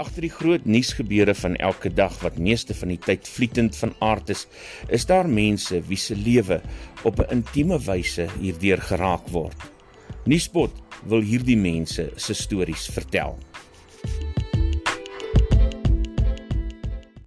Agter die groot nuusgebeure van elke dag wat meeste van die tyd vlietend van aard is, is daar mense wie se lewe op 'n intieme wyse hierdeur geraak word. Nuuspot wil hierdie mense se stories vertel.